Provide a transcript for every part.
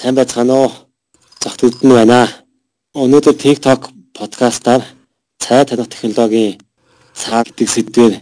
Сайн байцгаана уу? Загт үдэн байна. Өнөөдөр TikTok подкастаар цай таних технологийн цаа гэдэг сэдвээр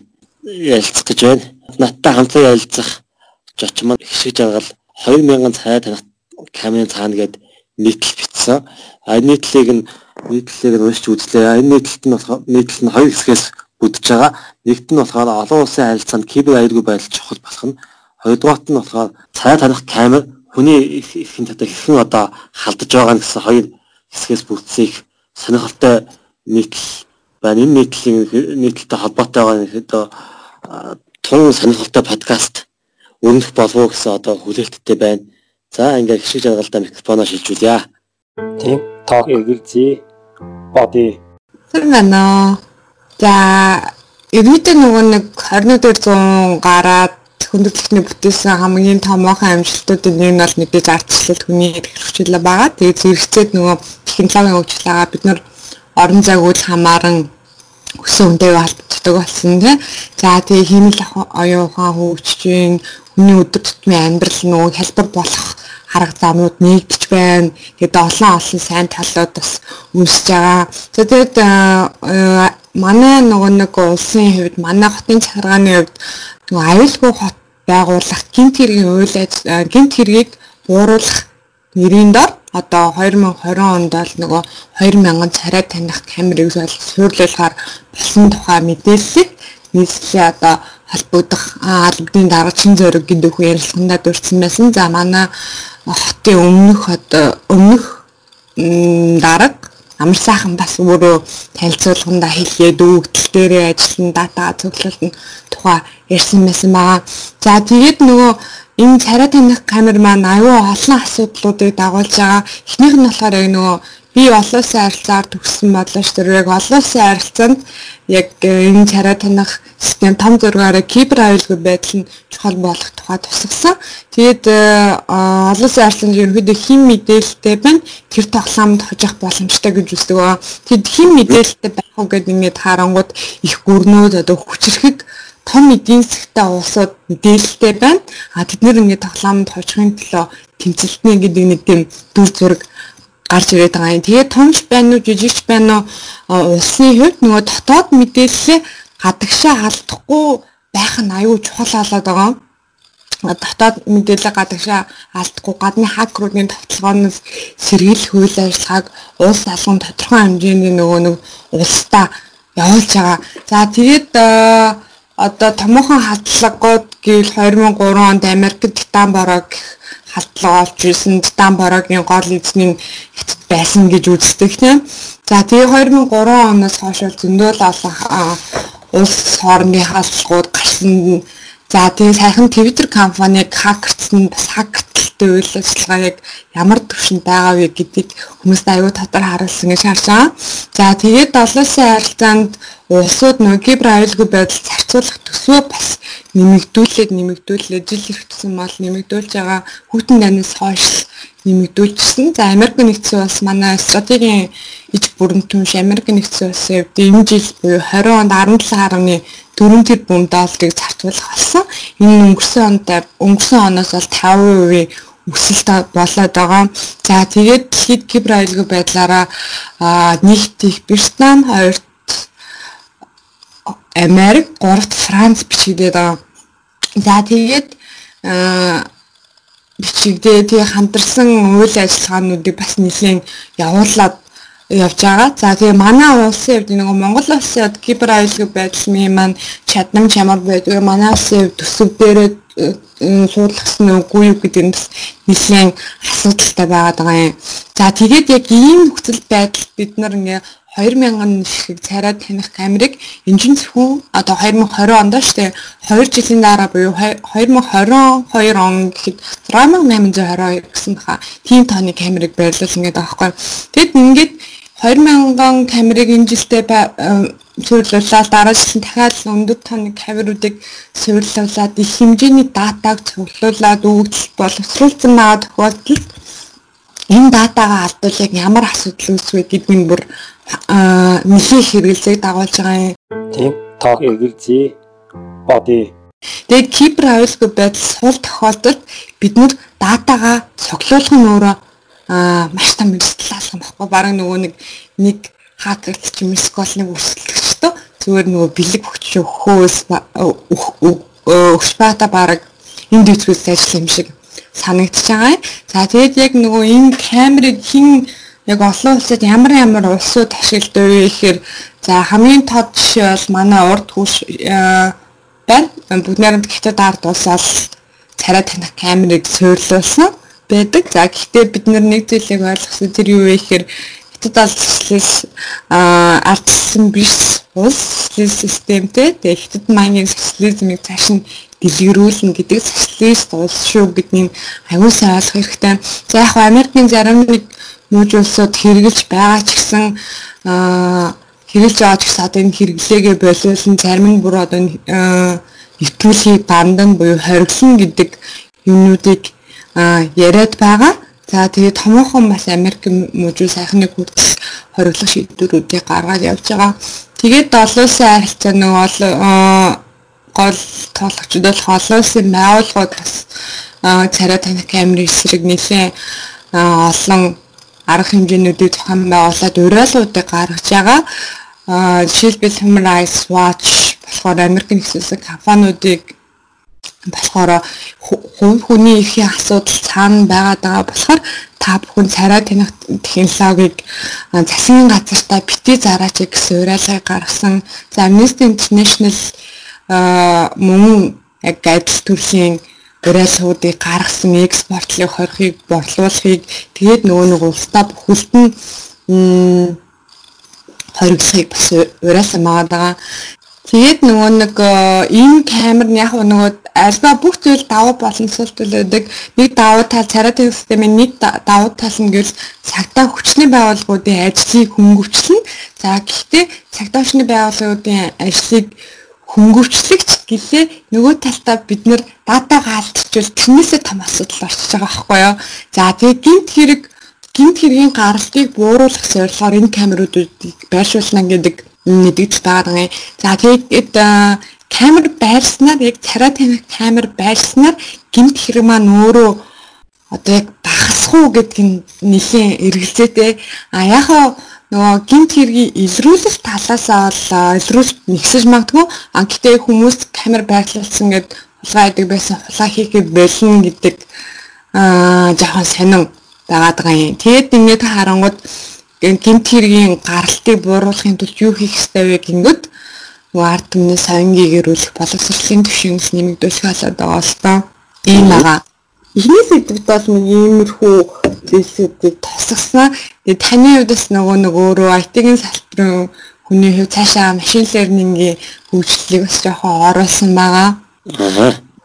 ярилцах гэж байна. Надтай хамтран ярилцах жоч маань их шиг жаргал 2000 цай таних камерын цаана гээд нийтлэл бичсэн. А нийтлэлийг нь нийтлэлийг уншиж үзлээ. Энэ нийтлэлт нь болохоор нийтлэл нь хоёр хэсгээс бүдэж байгаа. Нэгт нь болохоор олон улсын харилцаанд кибер аюулгүй байдал чухал болох нь. Хоёрдугаарт нь болохоор цай таних камер хүний эрхийн татаа хэрхэн одоо халдаж байгаа нь гэсэн хоёр хэсгээс бүрдсэн их сонирхолтой нийтлэл байна. Энэ нийтлэлийн нийтлэлтэй холбоотой байгаа нэг одоо тун сонирхолтой подкаст өрнөх болов уу гэсэн одоо хүлээлттэй байна. За ингээд хшиг жаргалтай микрофоноо шилжүүлье. Тийм ток эгэлзээ боди. Тэрнэ. За ерөөдөө нөгөө нэг 21 100 гараад хүндрэлтний бүтээсэн хамгийн томоохон амжилтуудын нэг нь бол мэдээж ардчлал хүний хэрэгчлэл байгаа. Тэгээд зэрэгцээд нөгөө технологийн хөгжлөгаа бид нар орон зайг үл хамааран өсөн үндэв холбогддог болсон тийм. За тэгээ химэл оюун ухаан хөгжиж гин хүний өдөр тутмын амьдрал нөгөө хэлбэр болох харах замууд нэгдэж байна. Тэгээд олон олон сайн талууд бас үүсэж байгаа. Тэгээд манай нөгөө нэг улсын хувьд манай хотын захиргааны хувьд нөгөө аюулгүй хот байгуулах гинт хэргийн үйл гинт хэргийг бууруулах нэрийн дор одоо 2020 онд бол нөгөө 2000 царай таних камерыг суурлуулахаар болсон тухай мэдээллийг нийслэлийн одоо холбогдох албадын дараагийн зориг гэдэг хүн ярилцлагандаа дурдсан байсан. За манай хотын өмнөх одоо өмнөх дарга амар сайхан бас өөрөө танилцуулганда хэлээд өгдөл дээрээ ажиллан дата цуглуулна тухай ярьсан байсан байгаа. За тэгээд нөгөө энэ царай таних камер маань аюу олон асуудлуудыг дагуулж байгаа. Эхнийх нь болохоор яг нөгөө би олон улсын харилцаар төгссөн бодлоо ш тэр яг олон улсын харилцаанд яг э, энэ царай таних систем том зургаараа кибер аюулгүй байдал нь чухал болох тухай тусгасан. Тэгээд олон улсын харилцаанд ерөнхийдөө хим мэдээлэлтэй байна. Тэр тоглоомд хожих боломжтой гэж үздэг. Тэгэд хим мэдээлэлтэй байх уу гэдэг ингээд харангууд их гүрнүүд одоо хүчрэхэг том эдийн засгтай улсууд мэдээлэлтэй байна. А тэд нэр ингээд тоглоомд хожихын төлөө тэмцэлтнэ гэдэг нэг тийм дүр зураг гарч ирээд байгаа юм. Тэгээд томч байна уу, жижигч байна уу улсны хувьд нөгөө дотоод мэдээлэлээ гадагшаа алдахгүй байх нь аюул чухал болоод байгаа дотоод мэдээлэл гадагшаа алдахгүй гадны хакеруудын товтлогооноос сэргийлэх үйл ажиллагааг улс алган тодорхой хэмжээний нөгөө нэг улстай явуулж байгаа. За тэгээд одоо томоохон хадлагууд гэвэл 2003 онд Америкт Титан бороо гэх халдлага олж ирсэн Титан бороогийн гол эзний хятад байсан гэж үздэг тийм. За тэгээ 2003 оноос хойш зөндөл олон улс хоорондын халдлагууд гарсан. За тэгээ сайхан Twitter компаниг хакерцсан бас хакертлтэй үйл ажиллагаа яг ямар төвшөнд байгаа вэ гэдгийг хүмүүст аюу татар харуулсан гэж харж байгаа. За тэгээд олон улсын харилцаанд улсууд нөгөө кибер аюулгүй байдал зарцуулах төсвөө бас нэмэгдүүлээд нэмэгдүүлээд жил ирэх тусам мал нэмэгдүүлж байгаа хүүтэн данаас хойш нэмэгдүүлчихсэн. За Америк нэгдсэн улс манай стратегийн иж бүрэн түнш Америк нэгдсэн улсын хувьд энэ жил буюу 20 онд 17.4 тэрбум долларыг зарцуулах болсон. Энэ өнгөрсөн онд өнгөрсөн оноос бол 50% өсөлт болоод байгаа. За тэгээд дэлхийд кибер аюулгүй байдлаараа нэгт их Британи, хоёрт Америк, гуравт Франц бичигдээд байгаа. За тэгээд бичигдээ тий хамтарсан үйл ажиллагаануудыг бас нэлээд явуулаад явж байгаа. За тэгээ манай улсын хувьд нэг Монгол улсын хувьд кибер аюулгүй байдлын маань чадамж ямар байдгийг манай улсын хувьд төсөв дээрээ суулгасан үгүй юу гэдэг нь бас нэлээд асуудалтай байгаа юм. За тэгээд яг ийм нөхцөл байдал бид нар ингээ 2000 шиг царай таних камерыг энжин зөвхөн одоо 2020 онд шүү дээ 2 жилийн дараа буюу 2022 он гэхэд 6822 гэсэн баха тийм тооны камерыг байрлуулсан гэдэг аахгүй. Тэгэд ингээд 2000 камерыг энэ жилдээ суйрлуулаад дараа жилд дахиад өндөр тооны камеруудыг суйрлуулад их хэмжээний датаг цуглуулад өгдөл боловсруулсан байгаа тохиолдолд энэ датагаа алдвал яг ямар асуудал үүсвэ гэдгийг бүр нэлээд хэрэгэлзээг дагуулж байгаа юм. Тийм. Тог хэрэгэлзээ боди. Тэгээд кибер аюулгүй байдал сул тохиолдолд бид нэр датагаа цуглуулах нь өөрөө аа маш том эрсдэл алгах байхгүй бараг нөгөө нэг нэг хакерт ч юм эсвэл нэг өрсөлдөгчдөө зүгээр нөгөө бэлэг өгч өгөхөөс өгч бата бараг энд дэвтгүүс ажил юм шиг санагдаж байгаа юм. За тэгээд яг нөгөө энэ камерыг хэн яг олон улсад ямар ямар улсууд ашигладаг вэ гэхээр за хамгийн тод жишээ бол манай урд хурш байна. Бүгд найрамд хятад ард улсаас царай танах камерыг суйрлуулсан байдаг. За гэхдээ бид нэг зүйлийг ойлгосон тэр юу вэ гэхээр хятад алслис ардсан биш улс системтэй. Тэгээ хятад маань социализмыг цааш нь дэлгэрүүлнэ гэдэг социалист улс шүү гэдгийг аюул сайн ойлгох хэрэгтэй. За яг Америкийн зарим нэг нүүж улсууд хэрэгжилж байгаа ч гэсэн хэрэгжилж байгаа ч гэсэн одоо энэ хэрэглээгээ болиулсан зарим нь бүр одоо нэвтрүүлгийг бандан буюу хориглоно гэдэг юмнуудыг яриад байгаа. За тэгээд томоохон бас Америк мужуу сайхныг хүртэл хориглох шийдвэрүүдийг гаргаад явж байгаа. Тэгээд олон улсын харилцаа нэг гол тоологчд бол олон улсын байгууллагууд бас царай таних камерын эсрэг нэлээд олон арга хэмжээнүүдийг зохион байгуулад уриалуудыг гаргаж байгаа. Аа жишээлбэл Human Rights Watch болохоор Америкийн улсын компаниудыг болохоор хувь хүний эрхийн асуудал цаана байгаад байгаа болохоор та бүхэн царай таних технологиг засгийн газартаа бити зараач гэсэн уриалгыг гаргасан. За Amnesty International мөн яг адил төрлийн уриалгуудыг гаргасан экспортлыг хорихыг борлуулахыг тэгээд нөгөө нэг улстай бүхэлд нь хориглохыг бас уриалсан байгаа. Тэгээд нөгөө нэг энэ камер нь яг нөгөө альва бүх зүйл давуу боломжтой байдаг. Нэг давуу тал царайтай системийн нэг давуу тал нь гэвэл цагтаа хүчний байгууллагуудын ажлыг хөнгөвчлөн. За гэхдээ цагтаа хүчний байгууллагуудын ажлыг хөнгөвчлөгч гэлээ нөгөө талдаа бид нэр датагаа алдчихвал тэрнээсээ том асуудал орчиж байгаа байхгүй юу. За тэгээд гинт хэрэг гинт хэргийн гаралтыг бууруулах зорилгоор энэ камеруудыг байршуулна гэдэг мэдгэж байгаа юм. За тэгээд камер байрснаар яг царай тамхи камер байрснаар гинт хэрэг маань өөрөө одоо яг багасах уу гэдг нь нэлийн эргэлзээтэй. А яхаа нөгөө гинт хэргийн илрүүлэх талаасаа бол илрүүлж нэгсэж магадгүй а гэтээ хүмүүс камер байрлуулсан гэд хулгай хийдэг байсан хулгай хийхэд болно гэдэг аа жоохон сонин байгаа юм. Тэгэд ингээд харангууд гинт хэргийн гаралтыг бууруулахын тулд юу хийх ёстой вэ гингүүд нөгөө ард түмний соёнгийг эрүүлэх боловсролын түвшингс нэмэгдүүлэх болоод байгаа л доо. Ийм байгаа. Эхний сэдвт бол нэг иймэрхүү зүйлсүүдийг тусгасан. Тэгээ таны хувьд бас нөгөө нэг өөрөө IT-ийн салбарын хүний хувь цаашаа машин лернингийн хөгжлөлийг бас жоохон оруулсан байгаа.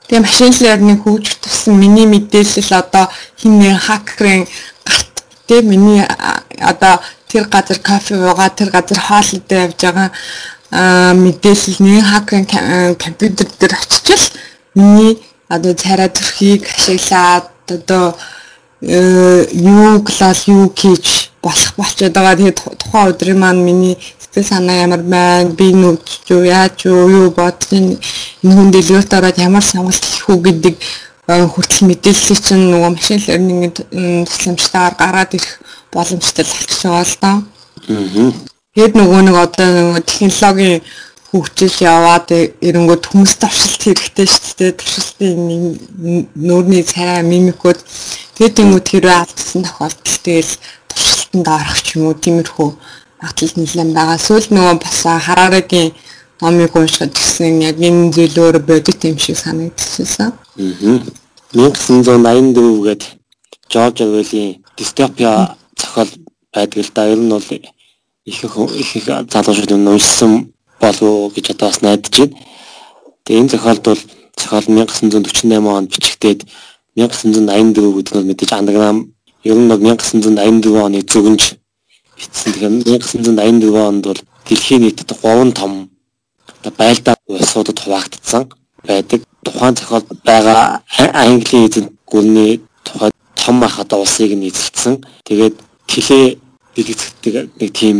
Тэгээ машин лернинг хөгжих тусам миний мэдээлэл одоо хин нэг хакерын тэ миний одоо тэр газар кофе уугаа тэр газар хоол идэ явж байгаа мэдээлэл нэг хакерын компьютер дээр очичвал миний одоо царай төрхийг ашиглаад одоо э, юу класс юу хийж болох болчиход байгаа. Тэгээд тухайн өдрийн маань миний сэтгэл санаа ямар байна, би нүдч юу яаж юу юу бодсон энэ хүн дэлгүүрт ороод ямар сонголт хийх үү гэдэг э, хүртэл мэдээлэл чинь нөгөө машин лернингийн тусламжтайгаар гараад ирэх боломжтой болчихж байгаа л доо. Аа. Тэгээд нөгөө нэг одоо нөгөө технологийн хөгжил яваад эрэнгүүд хүмүүст туршилт хэрэгтэй шүү дээ. Туршилтын нүүрний царай мимикүүд тэгээд тэмүүт хэрвээ алдсан тохиолдолд тэгэл туршилтанд орох ч юм уу тиймэрхүү магадлал нэлээд байгаа. Сүүл нөгөө бас Харарагийн номыг уншихад гэсэн яг энэ зүйл өөр бодит юм шиг санагдчихсан. Аа. 1984 гээд Жорж Орвелийн дистопия зохиол байдаг л да. Ер нь бол их их их залуучууд уншсан болов гэж одоо бас найдаж байна. Тэгээ энэ зохиолд бол зохиол 1948 онд бичигдээд 1984 гэдэг нь мэдээж андаграм ер нь бол 1984 оны зөвгөнж бичсэн. Тэгэхээр 1984 онд бол дэлхийн нийтэд 3 том байлдаа улсуудад хуваагдсан байдаг. Тухайн зохиолд байгаа Английн эзэнт гүрний тухай том ах одоо улсыг нийцэлсэн. Тэгээд тэлээ дэлгэцдэг нэг тийм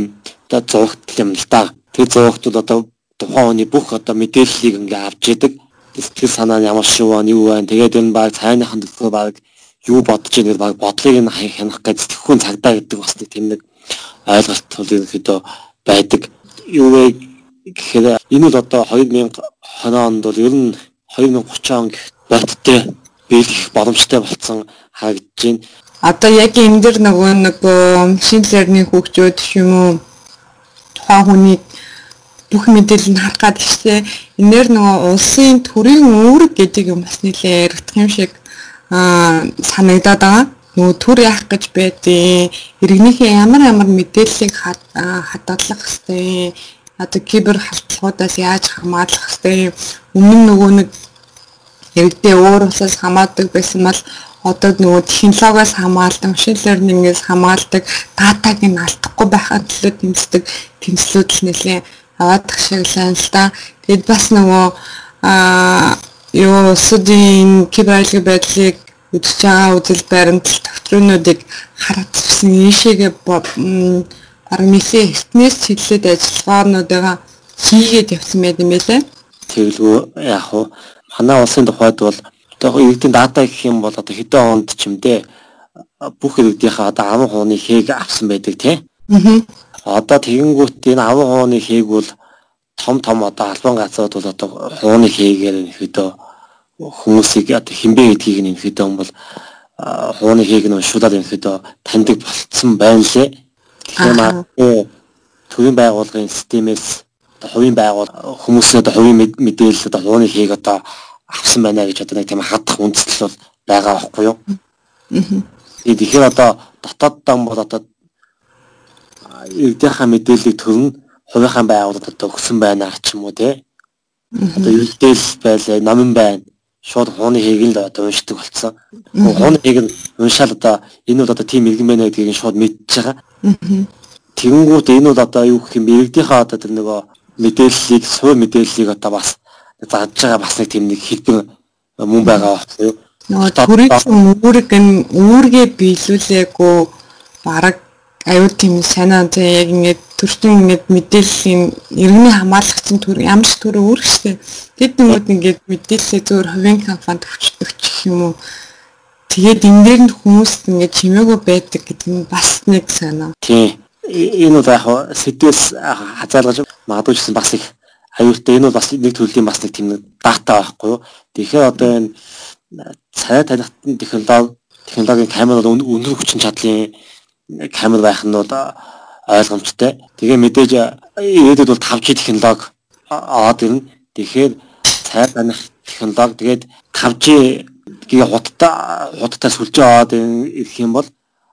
одоо зургт юм л да. Тэр зоогт бол одоо тухайн хүний бүх одоо мэдээллийг ингээ авч идэг. Сэтгэл санаа нь ямар шиг байна, юу байна. Тэгээд энэ баг цайныхан төлөө баг юу бодож байгааг баг бодлыг нь хянах гэж тэхүүн цагдаа гэдэг бас нэг тийм нэг ойлголт тул ерөнхийдөө байдаг. Юу вэ гэхээр энэ бол одоо 2020 онд бол ер нь 2030 он гэх бодтой биелэх боломжтой болсон харагдаж байна. Одоо яг энэ дэр нөгөө нэг машин лерний хөгжөөд юм уу тухайн хүний бүх мэдээлэл нь харах гад гэжээ энээр нөгөө улсын төрийн үүрэг гэдэг юм бас нэлээ яригдах юм шиг аа санагдаад байгаа. Нөгөө төр яах гэж байдیں۔ Иргэнийхээ ямар ямар мэдээллийг хадгалах хэвтэй. Одоо кибер халтлагуудаас яаж хамгаалах хэвтэй. Өмнө нөгөө нэг иргэдээ өөр усаас хамаадаг байсан бол одоо нөгөө технологиос хамгаалдаг, машин лернингээс хамгаалдаг, датаг нь алдахгүй байхад төлөө тэмцдэг тэмцлүүд л нэлээ аваадах шиг л байна л да. Тэгэд бас нөгөө аа юу сүдийн киберлэг байдлыг үдчихэж байгаа үзэл баримтал төвтрөнүүдийг хараацсан ийшээгээ бараг нэлийн эртнээс чиглэлд ажиллагаануудаа хийгээд явсан байт юм байлээ. Тэгэлгүй яг хуу манай улсын тухайд бол одоо иргэдийн дата гэх юм бол одоо хэдэн онд ч юм дээ бүх иргэдийнхээ одоо аван хууны хээг авсан байдаг тий. Аа. Одоо тэгэнгүүт энэ аван хууны хээг бол том том одоо албан газрууд бол одоо хууны хийгээр ихэд хүмүүсийг одоо хинбэ гэдгийг нь ихэд юм бол хууны хийг нь уншуулаад ихэд таньдаг болцсон байна лээ. Магадгүй төвийн байгууллагын системээс одоо хувийн байгуул хүмүүсийн одоо хувийн мэдээлэл одоо хууны хийг одоо авсан байна гэж одоо нэг тийм хадах үндэслэл бол байгаа байхгүй юу? Аа. Тэгэхээр одоо дотоод дан бол одоо иргэдийнхаа мэдээллийг төрн хувийнхаа байгууллагад одоо өгсөн байна ч юм уу те. Одоо юлдээл байлаа, номон байна. Шууд хууны хийг л одоо уншдаг болсон. Хууны хийг нь уншаал одоо энэ бол одоо тийм иргэн байна гэдгийг шууд мэдчихэж байгаа. Тэгэнгүүт энэ бол одоо юу гэх юм иргэдийнхаа одоо тэр нөгөө мэдээллийг, сувь мэдээллийг одоо бас зааж байгаа бас нэг тийм нэг хэлбэр мөн байгаа юу? Нөгөө төрийн үүрэг нь үүргээ биелүүлээгүй бараг аюул тийм санаа тэг яг ингээд төртөн ингээд мэдээллийн иргэний хамгаалагчийн төр ямар ч төр үүрэгчтэй тэд нөгөөд ингээд мэдээлэлээ зөвөр хувийн компанид ч юм уу тэгээд энэ дээр нь хүмүүст ингээд чимээгүй байдаг гэдэг нь бас нэг санаа. Тийм. Энэ бол яг сэдвээс хазаалгаж магадгүй ч бас их аюултай энэ бол бас нэг төрлийн бас нэг тийм дата байхгүй юу. Тэгэхээр одоо энэ цай таних технологи технологийн камер бол өндөр хүчин чадлын камер байх нь бол ойлгомжтой. Тэгээ мэдээж ирээдүйд бол 5G технологи аваад ирнэ. Тэгэхээр цай таних технологи тэгээд 5G-гийн хутта хуттай сүлжээ аваад ирэх юм бол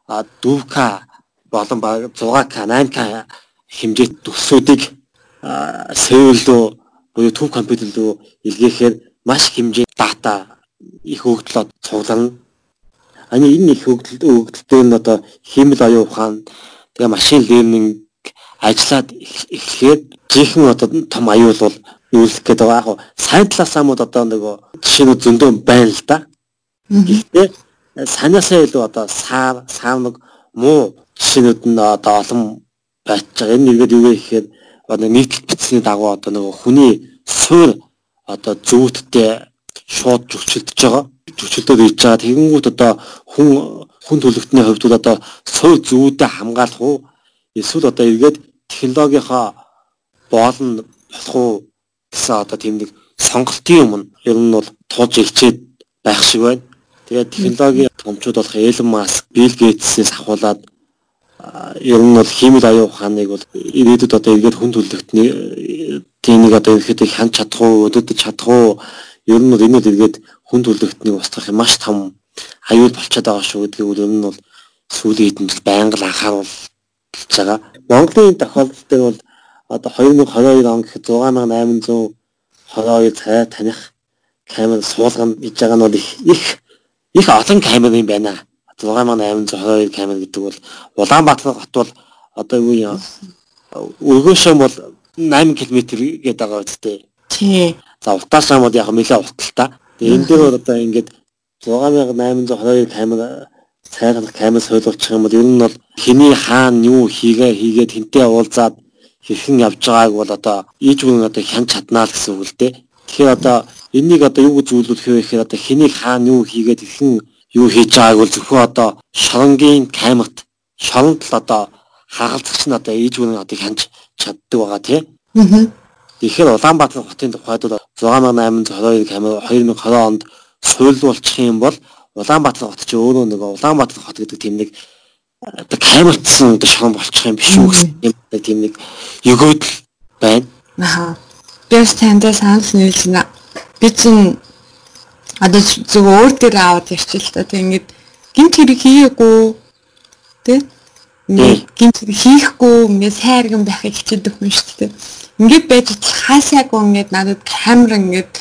4K болон 6K, 8K хэмжээт төсвүүдийг серверлөө буюу төв компьютер рүү илгээхээр маш хэмжээний дата их хөгжлөд цугларна Ани энэ их хөгжилт өгдөлтөө нь одоо хиймэл оюун ухаан тэгээ машин лернинг ажиллаад эхлэхээр жинхэнэ одоо том аюул бол юулах гэдэг байгаа. Яг сайн талаасаа мод одоо нөгөө жишээнүүд зөндөө байна л да. Гэхдээ санаасаа илүү одоо саар саамаг муу жишээнүүд нь одоо олон байж байгаа. Энэ нэгэд юу гэхээр одоо нийтлэл бичсний дагуу одоо нөгөө хүний суур одоо зүйдтэй шууд зөвчөлдөж байгаа төвчлөлтөд иж байгаа. Тэгэнгүүт одоо хүн хүн төлөвтний хувьд бол одоо сувь зүйдэ хамгаалах уу эсвэл одоо эргээд технологийнхаа боолн болох уу гэсэн одоо тийм нэг сонголтын өмнө ер нь бол тулж ирчээд байх шиг байна. Тэгээд технологийн томчууд болох Elon Musk, Bill Gates-ээс ахуулаад ер нь бол химэл аюу ухааныг бол ирээдүйд одоо эргээд хүн төлөвтний тийм нэг одоо ихэд хянч чадах уу, өдөрдөж чадах уу ер нь бол энэ л эргээд хүн төлөвтнийг устгах маш том аюул болчиход байгаа шүү гэдгийг бол өмнө нь бол сүүлийн хэдэн жил байнга л анхааруулж байгаа. Монголын тохиолдолд бол одоо 2022 он гэхэд 6822 цай таних камер суулгана гэж байгаа нь бол их их их олон камер юм байна. 6822 камер гэдэг бол Улаанбаатар хот бол одоо юу юм өргөөшөө бол 8 км гээд байгаа үстэй. Тий. За утаасаа бол яг нэлээд уталтай. Тэгээ энэ дээр бол одоо ингээд 6822 камера цайхан камер сойлуулчих юм бол ер нь бол хэний хаана юу хийгээ хийгээд хинтээ уулзаад хэрхэн явж байгааг бол одоо ээж хүн одоо хянч чаднаа л гэсэн үг л дээ. Тэгэхээр одоо энэнийг одоо юу зөвлөх вэ гэхээр одоо хэнийг хаана юу хийгээд хэрхэн юу хийж байгааг бол зөвхөн одоо шоронгийн камерт шоронд л одоо хагалцагч нь одоо ээжүүн одоо хянж чаддаг байгаа тий. Аа. Тэгэхээр Улаанбаатар хотын тухайд бол 6822 камер 2020 онд суйлуулчих юм бол Улаанбаатар хот чи өөрөө нэг Улаанбаатар хот гэдэг тийм нэг одоо камертсан одоо шорон болчих юм биш үү гэсэн тийм нэг өгөөдөл байна. Аа. Бэс тандаа санал нийлнэ. Би чинь одоо зөв өөр дээр аваад ярьчих л та тийм ингэдэг гинт хэрэг хийгээгүй тий гинт хийхгүй ингээд сайрган байхыг хичээдэг хүн шүү дээ. Ингээд байж хаасаагүй ингээд надад камер ингээд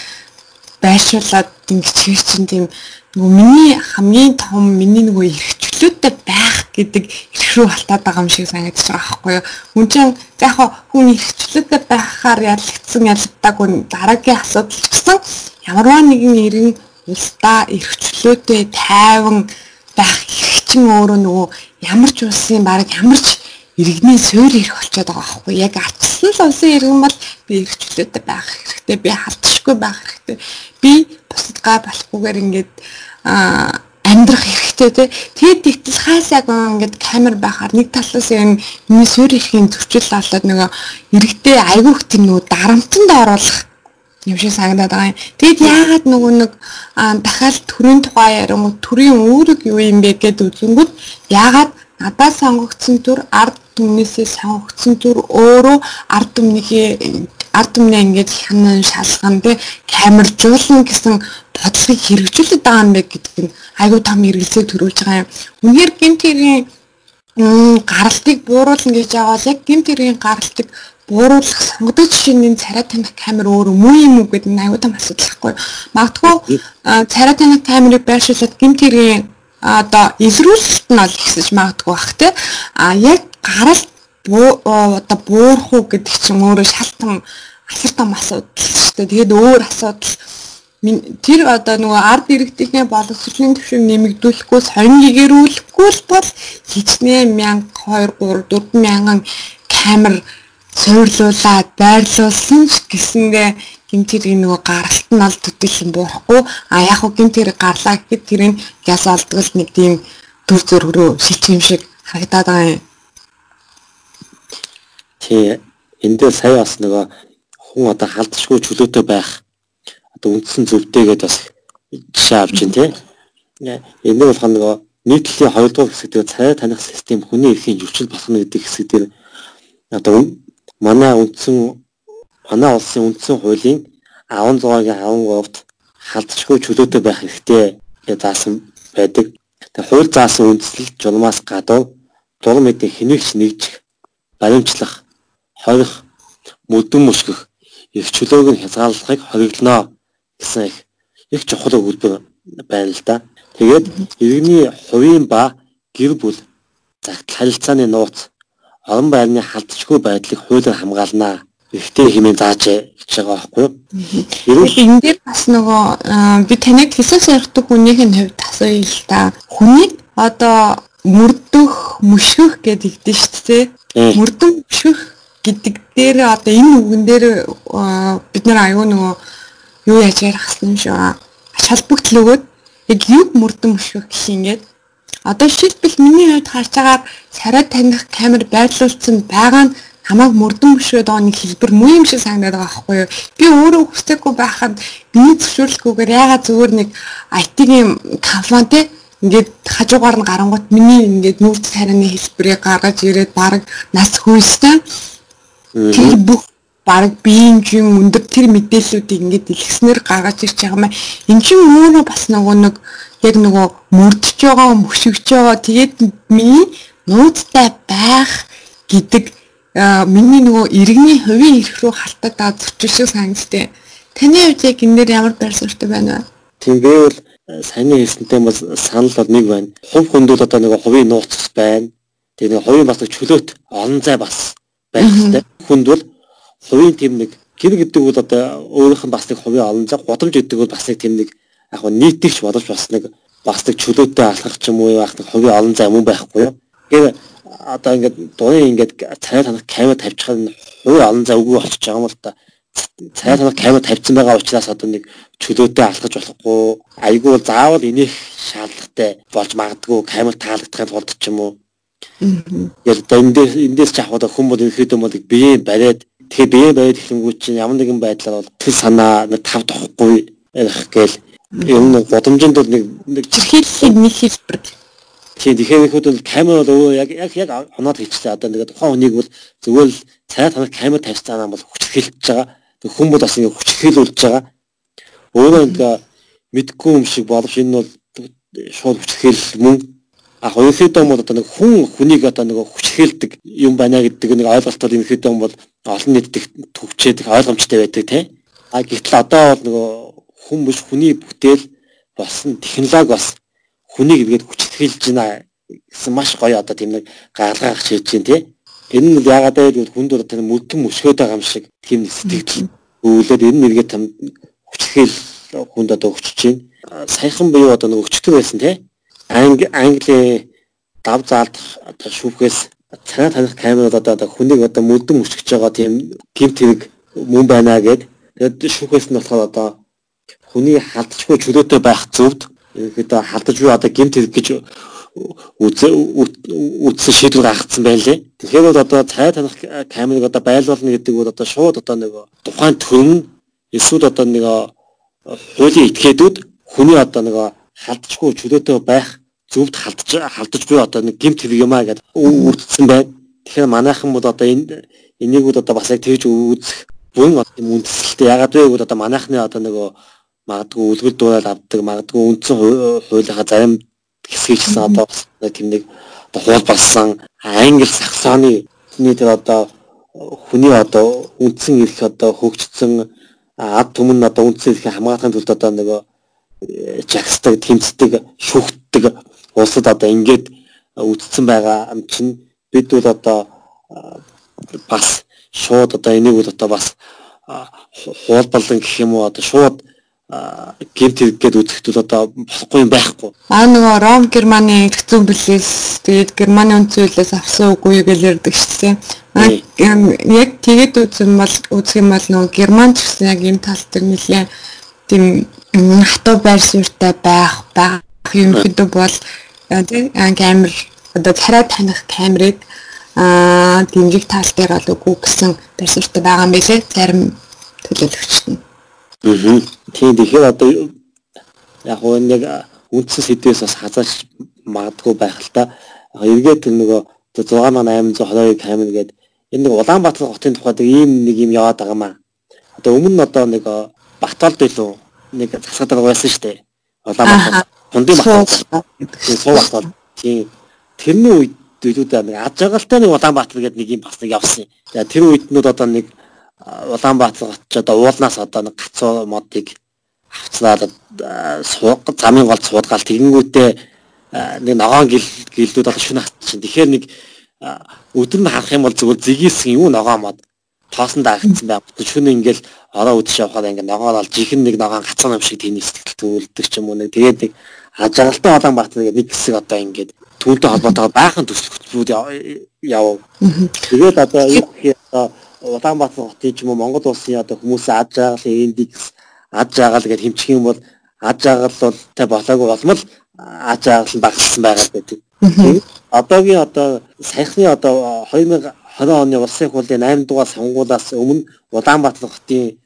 байршуулад ингэж хэр чин тийм нөгөө миний хамгийн том миний нөгөө эрхчлөөтэй байх гэдэг эрх рүү халтаад байгаа юм шиг санагдаж байгаа байхгүй юу. Хүн чинь яг хүн эрхчлөөтэй байхаар ялагдсан ялагдаагүй дараагийн асуудал гэсэн ямарваа нэгэн иргэн улсдаа эрхчлөөтэй тайван байх эрх чинь өөрөө нөгөө ямар ч улсын баг ямар ч иргэний суурь ирэх болчиход байгаа байхгүй. Яг арчсан л улсын иргэн бол би эрхчлөөтэй байх хэрэгтэй би халтшгүй байх хэрэгтэй. Би бусдгаа болохгүйгээр ингээд амьдрах хэрэгтэй те. Тэгэд итэл хайсаг ингээд камер байхаар нэг талаас юм миний суурь ирэхийн зөрчил болоод нөгөө иргэдээ айгүйх тийм нөгөө дарамтанд оруулах юм шиг санагдаад байгаа юм. Тэгэд яагаад нөгөө нэг дахиад төрийн тухай ярангууд төрийн үүрэг юу юм бэ гэд үзэнгүүт яагаад надад сонгогдсон төр ард түмнээсээ сонгогдсон төр өөрөө ард түмнийхээ ард түмнээ ингээд хянан шалган тэ камержуулна гэсэн бодлогыг хэрэгжүүлээд байгаа юм бэ гэдэг нь айгүй том хэрэгцээг төрүүлж байгаа юм. Үнэхээр гинт хэргийн гаралтыг бууруулна гэж байгаа бол яг гинт хэргийн гаралтыг бууруулах сонгогдож жишээний царай тамхи камер өөр муу юм уу гэдэг нь аюу тум асуудал байхгүй. Магадгүй царай тамхи камерыг байршуулад гэмт хэргийн одоо илрүүлэлт нь ол ихсэж магадгүй бах те. А яг гарал одоо буурах уу гэдэг чинь өөрөө шалтан асар том асуудал шүү дээ. Тэгээд өөр асуудал тэр одоо нөгөө ард иргэдийнхээ боловсролын түвшин нэмэгдүүлэхгүй сонин гэгэрүүлэхгүй бол хичнээн 1000 2 3 4 мянган камер суйрлуулад байрлуулсан ч гэсэндээ гимтэрийн нөгөө гаралт нь аль төдийлөн буурахгүй а яг хөө гимтэр гарлаа гэхэд тэрийг газ олдгол нэг тийм төр зөрг рүү шилжих юм шиг харагдаад байгаа юм. Тий эндээ сая бас нөгөө хүн одоо халдшгүй чөлөөтэй байх одоо үндсэн зөвдөөгээд бас жишээ авч байна тий. Энэ болох нөгөө нийтлэлийн хоёрдугаар хэсэг дээр цай таних систем хүний эрхийн зөрчил болох нь гэдэг хэсэг дээр одоо манай үндсэн манай улсын үндсэн хуулийн 16-гийн 13-т халдшгүй чөлөөтэй байх хэрэгтэй гэж заасан байдаг. Тэгээ хууль заасан үндслэл журмаас гадуур дурм мэдээ хэнийгч нэгжих, баримтлах, хорих, мөдөн мөсгөх, их чөлөөг нь хязгаарлахыг хориглоно гэсэн их их чухал өгүүлбэр байна л да. Тэгээд иргэний хувийн ба гэр бүл загтал харилцааны нууц орон байрны халдшгүй байдлыг хуулиар хамгаалнаа ихтэй хэмээн зааж гэж байгаа байхгүй? Ерөнхийдөө энэ дээр бас нөгөө би таныг хэсэг сорьдог хүнийх нь хувьд асууя л та. Хүнийг одоо мөрдөх, мөшгөх гэдэг дээ шүү дээ. Мөрдөн мөшгөх гэдэг дээр одоо энэ үгэн дээр бид нар аюу нөгөө юу яаж ярих гэсэн юм шиг ач холбогдол өгөөд яг юг мөрдөн мөшгөх гэх юм ингээд Одоо жишээлбэл миний хувьд харж байгаа царай таних камер байрлуулсан байгаа нь хамааг мөрдөн бишрээд байгаа нэг хэлбэр муу юм шиг санагдаад байгаа байхгүй юу. Би өөрөө хүсдэггүй байхад миний зөвшөөрлөггүйгээр ягаад зүгээр нэг IT-ийн компани те ингээд хажуугаар нь гарангуут миний ингээд нүүрс царайны хэлбэрийг гаргаж ирээд баг нас хүйстэй тэр бүх баг биеийн жин өндөр тэр мэдээллүүдийг ингээд дэлгэснээр гаргаж ирж байгаа маа. Энд чинь өөрөө бас нөгөө нэг яг нөгөө мөрдөж байгаа, мөшөгж байгаа. Тэгээд миний нууцтай байх гэдэг миний нөгөө иргэний хувийн эрх рүү халтаад зөрчил шиг санагдтыг. Таны хувьд яг энэ дээр ямар байр суурьтай байна вэ? Тийм би бол сайн хэлсэнтэй бол санал бол нэг байна. Хувь хүнд бол одоо нэг хувийн нууц байна. Тэгээ нэг хувийн бас чөлөөт олон зай бас байх хэрэгтэй. Хүнд бол хувийн тийм нэг гэр гэдэг бол одоо өөрийнх нь бас нэг хувийн олон зай, годамж гэдэг бол бас нэг тийм нэг яг нь нийтгч бодож бас нэг бас нэг чөлөөтэй алхах ч юм уу байх нэг хувийн олон зай мөн байхгүй юу. Тэгэхээр одоо ингээд дурын ингээд царай танах камер тавьчихад хувийн олон зай үгүй болчихж байгаа юм л та. цай танах камер тавьсан байгаа учраас одоо нэг чөлөөтэй алхаж болохгүй айгүй заавал энийх шаардлагатай болж магадгүй камер таалагдахын тулд ч юм уу Яг одоо эндээс эндээс ч авах хүмүүс ихэд юм бол бие бариад тэгэхээр бие бариад эхлэнгүү чинь ямар нэгэн байдлаар бол тэр санаа нэг тав тохгүй ярих гээл юм нэг бодомжинд бол нэг нэг чирхийллийг нэг хэлбэр Тийм тэгэхээр ихэд бол камер бол яг яг яг оноод хийчихлээ одоо нэг тухайн хүнийг бол зүгээр л цай танах камер тавьсан юм бол хүчрхийлж байгаа. Тэг хүмүүс бас ингэ хүчрхийлүүлж байгаа. Өөрөө ингээ мэдгүй юм шиг боловч энэ бол шууд хүчрхийл мөн а хоёрхийдөө бол одоо нэг хүн хүнийг одоо нэг хүчрхийлдэг юм байна гэдэг нэг ойлголтод ерөнхийдөө бол олон нийтэд төвчээд ойлгомжтой байдаг тийм. А гэтэл одоо бол нөгөө хүн биш хүний бүтээл болсон технологи бас хүнийг ингээд хүчрхийлж байна гэсэн маш гоё одоо тийм нэг гаргаа гарч хийж байна тийм. Энэ нь яагаад гэвэл хүнд одоо тэр мөрдөн мөшгөөд байгаа юм шиг тийм сэтгэл өвлөд энэ нэргээ там хүчрхийл хүнд одоо өчөж байна. Саяхан буюу одоо нэг өчтөр байсан тийм Англи Англи дав заалдах одоо шүүхээс царай таних камерууд одоо хүнийг одоо мөдөн өсгөж байгаа тийм гимт хэрэг мөн байна гэд тэгээд шүүхээс нь болохоор одоо хүний халдчихгүй чөлөөтэй байх зөвд ерөөдөө халдаж буй одоо гимт хэрэг гэж үтсэн шийдвэр гаргацсан байна лээ. Тэгэхээр бол одоо цай таних камерыг одоо байлуулна гэдэг бол одоо шууд одоо нэг тухайн төрн эсвэл одоо нэг хуулийн этгээдүүд хүний одоо нэг халдчихгүй чөлөөтэй байх зөвд халдж халдаж буй одоо нэг гимт хэрэг юм аа гэдэг үтцсэн байна. Тэгэхээр манайхан бол одоо энэ энийг бол одоо бас яг тэгж үзэх бүрэн юм үндэслэлтэй ягаад вэ гэвэл одоо манайхны одоо нөгөө магадгүй үлгэр дуурайл авдаг магадгүй үндсэн хуулийнхаа зарим хэсгийг гэсэн одоо тийм нэг одоо хуул болсон англи саксоны тэр одоо хүний одоо үндсэн эрх одоо хөгжсөн ад түмэн одоо үндсэн эрхийг хамгаалахын тулд одоо нөгөө жагсдаг, тэмцдэг, шүүхтдэг улсад одоо ингээд үтцсэн байгаа юм чинь бид бол одоо бас шууд одоо энийг бол одоо бас хуулбарлан гэх юм уу одоо шууд гэмт хэрэггээд үзэхэд бол одоо болохгүй юм байхгүй. Аа нөгөө Ром Германы хэцүү бүлээс тэгээд Германы үнцүүлээс авсан үгүй гэж ярьдаг шүү дээ. Яг тэгээд үзэн бол үзэх юм бол нөгөө Герман ч гэсэн яг энэ тал дээр нэлээ тийм хатуу байр суурьтай байх байх юм хэд бол тий камер одоо царай таних камерыг аа дэмжих тал дээр бол үгүй гэсэн байр суурьтай байгаа юм билэ зарим төлөөлөгчд нь. Аа. Тийм тэгэхээр одоо яг гоо нэг үндсэн сэдвээс бас хазааж магадгүй байх л та. Эргээд тэр нөгөө 6822 камер гэдэг энэ нэг Улаанбаатар хотын тухайд ийм нэг юм яваад байгаа маа. Одоо өмнө нь одоо нэг Батболд илүү нэг засаад байгаа байсан шүү дээ. Улаанбаатар хундын Батбол. Суу Батбол. Тийм. Тэрний үед дөлүүдээ нэг аж аргалтай нэг Улаанбаатар гэдэг нэг юм бас нэг явсан. За тэр үеднүүд одоо нэг Улаанбаатар ч одоо уулнаас одоо нэг гацуу модыг авцлаад сууг замын гол суудгаал тэгэнгүүтээ нэг ногоон гил гэлдүүд одоо шүн хат чинь. Тэгэхээр нэг өдөр нь харах юм бол зүгээр зигийсэн юу ногоон мод тоосон даагцсан байх. Шүн ингээл ороо үдшээ явахаар ингээ ногоон олж ихэн нэг ногоон гацсан юм шиг тийм сэтгэл төвлөдөг ч юм уу нэг тэгээд нэг ажиглалтай олон бат нэг хэсэг одоо ингээд түүнтэй холбоотойгоор баахан төсөл хөтөлбөрүүд яв. Тэгээд одоо юу гэх юм Улаанбаатар хотын ч юм уу Монгол улсын одоо хүмүүсийн аж аргалын индекс аж аргал гэж хэмжих юм бол аж аргал бол тэ болоогүй болмол аж аргал нь багассан байгаа гэдэг. Одоогийн одоо саяхны одоо 2000 20 оны улсын хурлын 8 дугаар сонгуулиас өмнө Улаанбаатар хотын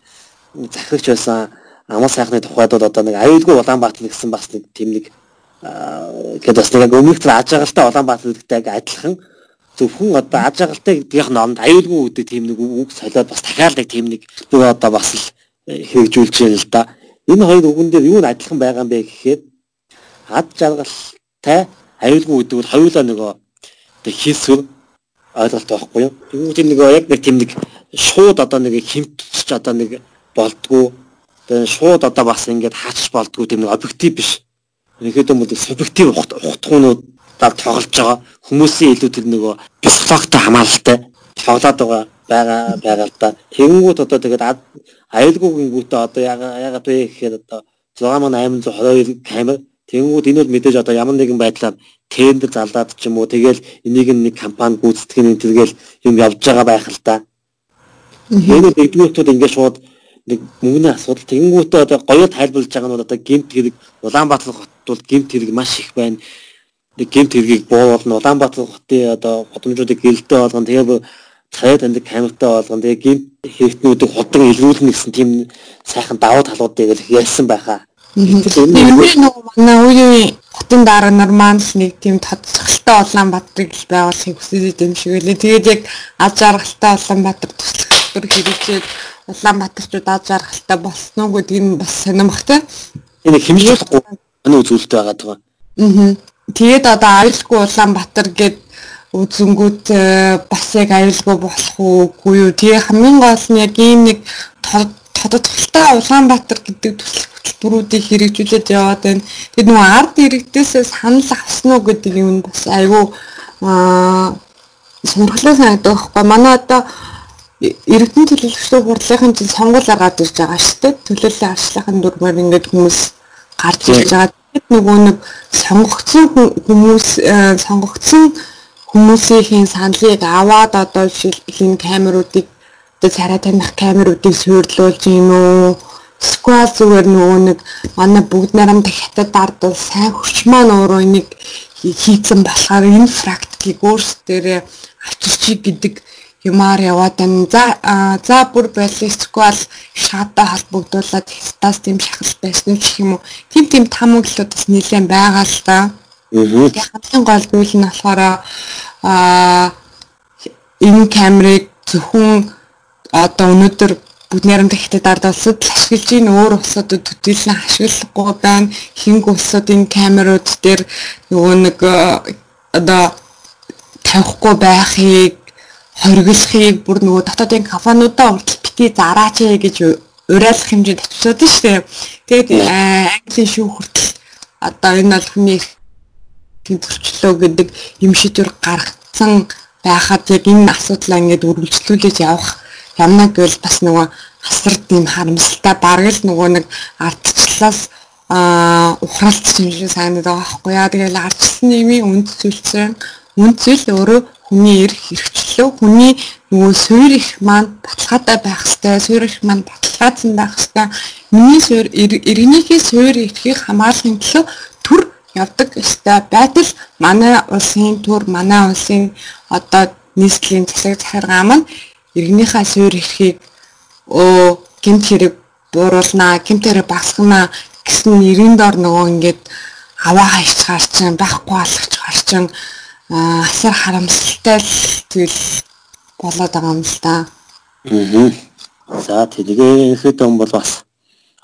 захирагч байсан амар сайхны тухайд бол одоо нэг аюулгүй Улаанбаатар гэсэн бас нэг тийм нэг гэдэг бас нэг өмнөх тэр аж аргалтай Улаанбаатар гэдэгтэй адилхан зөвхөн одоо аж аргалтай гэдгийнх номд аюулгүй гэдэг тийм нэг үг солиод бас дахиалдаг тийм нэг нөгөө одоо бас л э, хэрэгжүүлж байна л да. Энэ хоёр үгэн дээр юу н адилхан байгаа юм бэ гэхээр аж аргалтай аюулгүй гэдэг бол хоёулаа нөгөө хийсвэр ойлголт байхгүй юу. Тэгвэл нэг яг нэг тийм нэг шууд одоо нэг хэмтч одоо нэг болдгоо. Тэгээ шууд одоо бас ингээд хаачих болдгоо тийм нэг объектив биш. Тэгэхэд юм бол субъектив ухтгуунуудаар тоглож байгаа хүмүүсийн илүү тэр нөгөө психологтой хамааралтай тоглоод байгаа байгаа байгаа л да. Тэгэнгүүт одоо тэгээд аюулгүйгингүүтээ одоо яагаад вэ гэхээр одоо 6822 камер Тэнгүүд энэ бол мэдээж одоо ямар нэгэн байдлаар тендер залдаад ч юм уу тэгэл энийг нэг компани гүйцэтгэх нь тэргээл юм явж байгаа байх л та. Тэгээд нэгдүгüртүүд ингээд шууд нэг мөнгөний асуудал тэгэнгүүтээ одоо гоё тайлбарлаж байгаа нь бол одоо гемт хэрэг Улаанбаатар хот бол гемт хэрэг маш их байна. Нэг гемт хэргийг буулна Улаанбаатар хотын одоо годомжуудыг гэлдээ болгоно. Тэгээд цай таньдаг камертай болгоно. Тэгээд гемт хэрэгтнүүдийг худран илрүүлнэ гэсэн тийм сайхан давуу талуудыг ярьсан байхаа. Тэрний нэг манай үеийн хотын дараа нар маань нэг тийм тодцолтой Улаанбаатарыг л байгуулахыг хүсэж юм шиг үлээ. Тэгээд яг аз жаргалтай Улаанбаатар төсөл хэрэгжээд Улаанбаатарчууд аз жаргалтай болсноо гэдгийг нь бас сонирмогтой. Энэ хэмжиж болохгүй энэ үзүүлэлт байгаа даа. Аа. Тэгээд одоо аюулгүй Улаанбаатар гэд үзэнгүүт э, бас яг аюулгүй болох уугүй юу. Тэгээ хамгийн гол нь яг ийм нэг тодотголтой Улаанбаатар гэдэг төсөл хөтөлбөрүүдийг хэрэгжүүлээд яваад байна. Тэгээд нөгөө ард иргэдээсээ санал авсан уу гэдэг юм бас айгүй аа сонирхолтой санагдах байхгүй. Манай одоо иргэдийн төлөөлөгчдийн хурлын чинь сонгуулиар гарч ирж байгаа шүү дээ. Төлөөллийн арчлахын дүрмээр ингээд хүмүүс гарч ирж байгаа. Нөгөө нэг сонгогдсон хүмүүс э, сонгогдсон хүмүүсийн саналыг аваад одоо жишээлбэл камеруудыг одоо царай таних камеруудыг суйрлуулж юм уу? Эсвэл зүгээр нөгөө нэг манай бүгд нарамд хятад ард бол сайн хүч маань өөрөө энийг хийцэн болохоор энэ практикийг өөрсдөө авчирчиг гэдэг юмар яваад байна. За за бүр баллистиквал шатаа холбогдуулаад стас тийм шахал байсан гэх юм уу. Тим тим тамглууд бас нэлээд байгаа л да. Тэгээ хамгийн гол зүйл нь болохоор а энэ камерыг зөвхөн одоо өнөөдөр бүгд найрамдах хятад ард улсад ашиглаж ийн өөр улсуудад төдийлөн ашиглахгүй байна. Хинг улсуудын камерууд дээр нөгөө нэг одоо тавихгүй байхыг хориглохыг бүр нөгөө дотоодын кафенуудаа уртл бити зараач гэж уриалах хэмжээнд очиод нь штэ. Тэгээд английн шүү хүртэл одоо энэ бол хүний төвчлөө гэдэг юм шийдвэр гаргацсан байхад яг энэ асуудлаа ингээд үргэлжлүүлж явах ямна гэвэл бас нөгөө хасар тийм харамсалтай бараг л нөгөө нэг ардчлалаас а ухралт юм шиг санагдаад байгаа байхгүй яа. Тэгэл ардчлалын нэмийн үнд зүйлсэн үнд зүйл өөрөө хүний эрх хэрэгчлөө хүний нөгөө суурь их маань баталгаатай байх хэвээр суурь их маань баталгаажсан байх хэвээр миний суурь иргэнийхээ суурь эрхийг хамгаалахын төлөө төр явдаг ёстой байтал манай улсын төр манай улсын одоо нийслэлийн засаг захиргаа маань иргэнийхээ суурь эрхийг өө гэмт хэрэг бууруулнаа гэмт хэрэг багасгана гэсэн нэрийн дор нөгөө ингээд аваа хайч гарчин байхгүй болгоч гарчин асар харамсалтай л тэгэл болоод байгаа юм л да. Аа. За тэдгээд он бол бас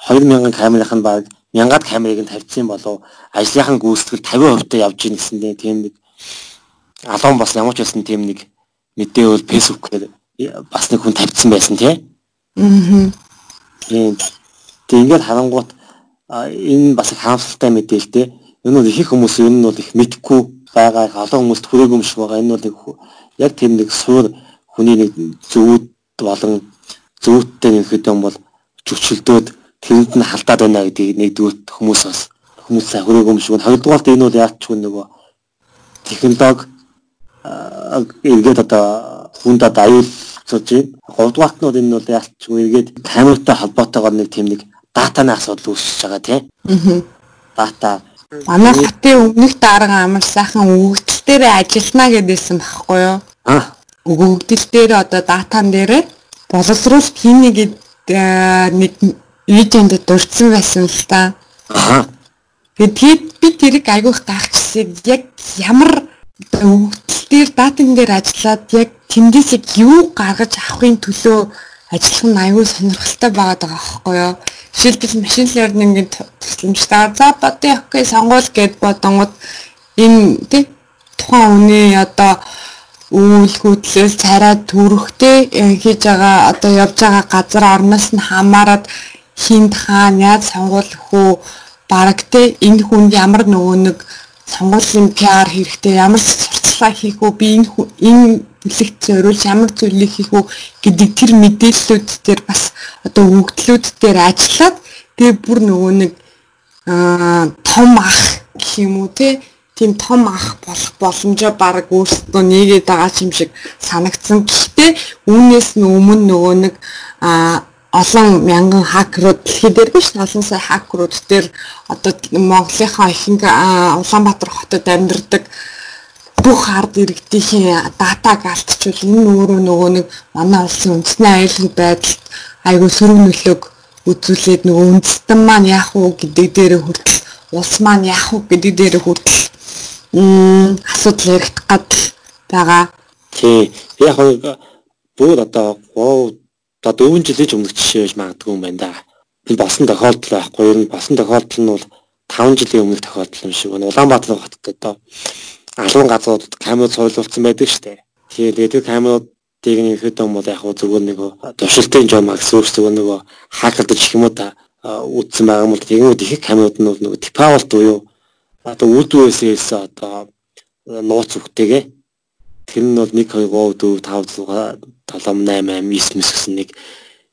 2000 камерын баг мянгаад камерыг нь тавьчихсан болов ажлынхан гүйцэтгэл 50% таа явж ийн гэсэндээ тийм нэг алуун бас ямар ч байсан тийм нэг мэдээ бол фэйсбүүкээр бас нэг хүн тавьчихсан байсан тий. Аа. Тийм. Тэгээд харангуут энэ бас харамсалтай мэдээлэлтэй. Энэ бол их хүмүүс энэ нь бол их мэдхгүй байгаа олон хүмүүст хүрээгүй юм шиг байгаа. Энэ бол яг тэр нэг суур хүний нэг зөвүүд болон зөвүүдтэй нэг хэд юм бол жүчилдөөд тэрэнд нь халдаад байна гэдгийг нэгдүгürt хүмүүс бас хүмүүс сайн хүрээгүй юм шиг байна. Хоёрдугаарт энэ бол яаж ч нөгөө технологи эргээд одоо хүнд одоо аюулцуулж байна. Говьдугаарт нь бол энэ бол яаж ч эргээд камертай холбоотойгоор нэг тийм нэг датаны асуудал үүсэж байгаа тийм. Аа. Дата Манай хотын өмнөх дарга амар сайхан өгөгдөл дээр ажиллана гэдээсэн багхгүй юу? Аа. Өгөгдөл дээр одоо датан дээр боловсруулалт хийнэ гэд нэг видеонд дурдсан байсан л та. Аа. Тэгээд би тэрийг айгүйх гайхчихсан. Яг ямар өгөгдөл дээр датан дээр ажиллаад яг тэндээс яг юу гаргаж авахын төлөө ажиллах нь аюул сонирхолтой байгаад байгаа байхгүй юу? Жишээлбэл машин learning-ийн тусламжтай. За бодё окей сонгуул гэд бодонгод энэ тий тухайн хүний одоо үйл хөдлөл царай төрөхтэй хийж байгаа одоо явж байгаа газар орноос нь хамаарат хинд хаан яаж сонгуулах уу бараг те энэ хүнд ямар нөгөө нэг сонгуулийн PR хэрэгтэй ямар сурталчилгаа хийх үү би энэ энэ бүлэгт зориулж ямар зүйлийг хийх үү гэдэг тэр мэдээллүүд дээр бас одоо өгөгдлүүд дээр ажиллаад тэгээ бүр нөгөө нэг аа том ах гэх юм уу те тийм том ах болох боломжоо баг өөрсдөө нэгээд байгаа юм шиг санагдсан. Гэхдээ үүнээс нь өмнө нөгөө нэг а олон мянган хакерууд дэлхий дээр биш олон сая хакерууд дээр одоо Монголынхаа ихэнх Улаанбаатар хотод амьдардаг бүх ард иргэдийн датаг алдчихвал энэ өөрөө нөгөө нэг манай улсын үндэсний аюулгүй байдалд айгүй сөрөг нөлөөг үзүүлээд нөгөө үндэстэн маань яах вэ гэдэг дээр хүртэл улс маань яах вэ гэдэг дээр хүртэл асуудал яригдах гад байгаа. Тий. Яг бүр одоо оо одоо 4 жилийн өмнөх жишээ байж магадгүй юм байна да. Энэ босон тохиолдол байхгүй. Ер нь босон тохиолдол нь бол 5 жилийн өмнөх тохиолдол юм шиг байна. Улаанбаатар хотод одоо алуун газруудад камерууд суйлуулсан байдаг шүү дээ. Тэгээд тэр камеруудыг нөхөд юм бол яг зүгээр нэг туршилтын жом үг зүгээр нэг хакердаж их юм уу та үүдсэн байгаа юм бол тэгмүүд их камерууд нь бол нэг типавалт буюу одоо үүдвэсээс одоо нууц үгтэйгээ тэр нь бол 1 2 3 4 5 6 7 8 8 9 гэсэн нэг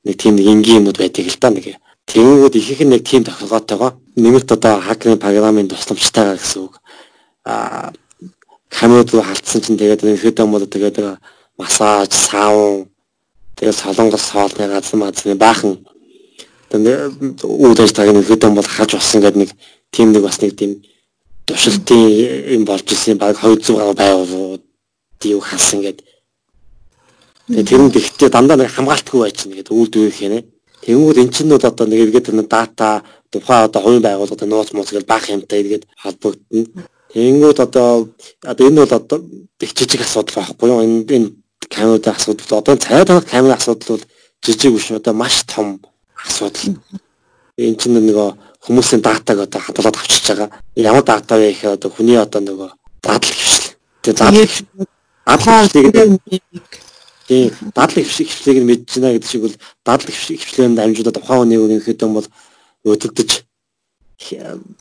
нэг тийм нэг энгийн юмуд байдаг л да нэг Тэнгүүд их их нэг тийм технологитойгоо нэмэлт одоо хакерын програмын тусламжтайгаа гэсэн үг. Аа камерууд руу халтсан чинь тэгээд ихэд юм бол тэгээд массаж, саун тэгээд солонгос хоолны газар мазны баахан тэгээд үүд ажтайг ихэд юм бол хаж болсон гэдэг нэг тийм нэг бас нэг тийм туршилтын юм болж исэн баг 200 гаруй байгууллагууд юу хасан гэдэг. Тэгээд тэр нь гэхдээ дандаа нэг хамгаалтгүй байж чинь гэдэг үйлдвэр хийнэ. Тэнгүүд эн чинь одоо нэг эргээд нэг дата тухайн одоо хувийн байгууллагад нууц мууц гэж баах юмтай эргээд холбогдно. Тэнгүүд одоо одоо энэ бол одоо их жижиг асуудал байхгүй юу? Энэ энэ камерын асуудал одоо цай танах камерын асуудал бол жижиг биш одоо маш том асуудал. Энд чинь нөгөө хүмүүсийн датаг одоо хадгалаад авчиж байгаа. Ямар дата вэ гэхээр одоо хүний одоо нөгөө дадлаг хвшил. Тэгээ дадлаг хвшлийг тийм дадлаг хвшлийг нь мэдж байна гэдэг шиг бол дадлаг хвшлийн дамжуудад тухайн хүний өөрийнхөө юм бол өдөгдөж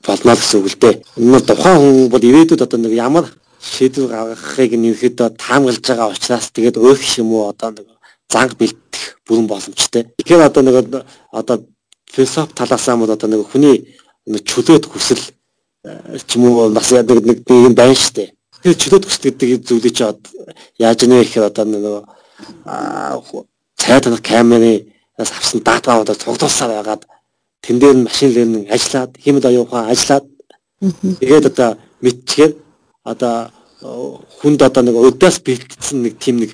болно гэсэн үг л дээ. Энэ тухайн хүн бол ирээдүйд одоо нэг ямар шийдвэр гаргахыг нэрхэдөө таамаглаж байгаа учраас тэгээд өөх юм уу одоо нэг занг бэлтгэх бүрэн боломжтой. Тэгэхээр одоо нэг одоо философи талаасаа бол одоо нэг хүний чөлөөт хүсэл э, ч юм уу бас яг нэг нэг юм байна штэ. Тэр чөлөөт хүсэл гэдэг зүйлийг чи яаж нэ гэхээр одоо нэг цай танах камерын авсан датаудаа цуглуулсаар байгаад тэн дээр нь машин лернинг ажиллаад хэмэд оюухан ажиллаад тэгээд одоо мэдчихээр одоо хүнд одоо нэг өдөөс бэлтгэсэн нэг тийм нэг